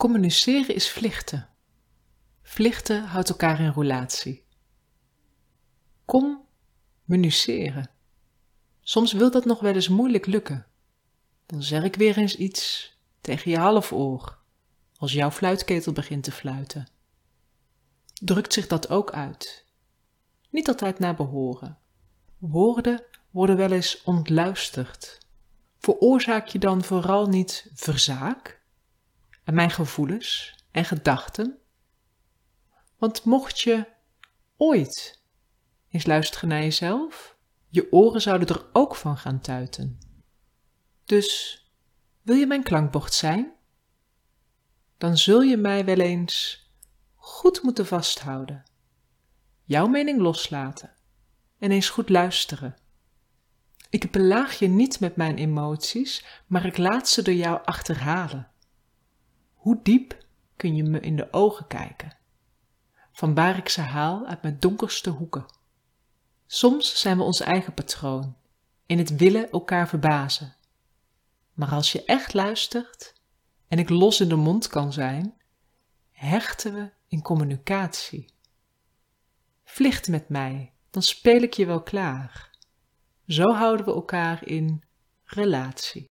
Communiceren is vlichten. Vlichten houdt elkaar in relatie. Kom, municeren. Soms wil dat nog wel eens moeilijk lukken. Dan zeg ik weer eens iets tegen je halfoor, als jouw fluitketel begint te fluiten. Drukt zich dat ook uit? Niet altijd naar behoren. Woorden worden wel eens ontluisterd. Veroorzaak je dan vooral niet verzaak? En mijn gevoelens en gedachten? Want mocht je ooit eens luisteren naar jezelf, je oren zouden er ook van gaan tuiten. Dus wil je mijn klankbocht zijn? Dan zul je mij wel eens goed moeten vasthouden, jouw mening loslaten en eens goed luisteren. Ik belaag je niet met mijn emoties, maar ik laat ze door jou achterhalen. Hoe diep kun je me in de ogen kijken? Van waar ik ze haal uit mijn donkerste hoeken. Soms zijn we ons eigen patroon, in het willen elkaar verbazen. Maar als je echt luistert en ik los in de mond kan zijn, hechten we in communicatie. Vlicht met mij, dan speel ik je wel klaar. Zo houden we elkaar in relatie.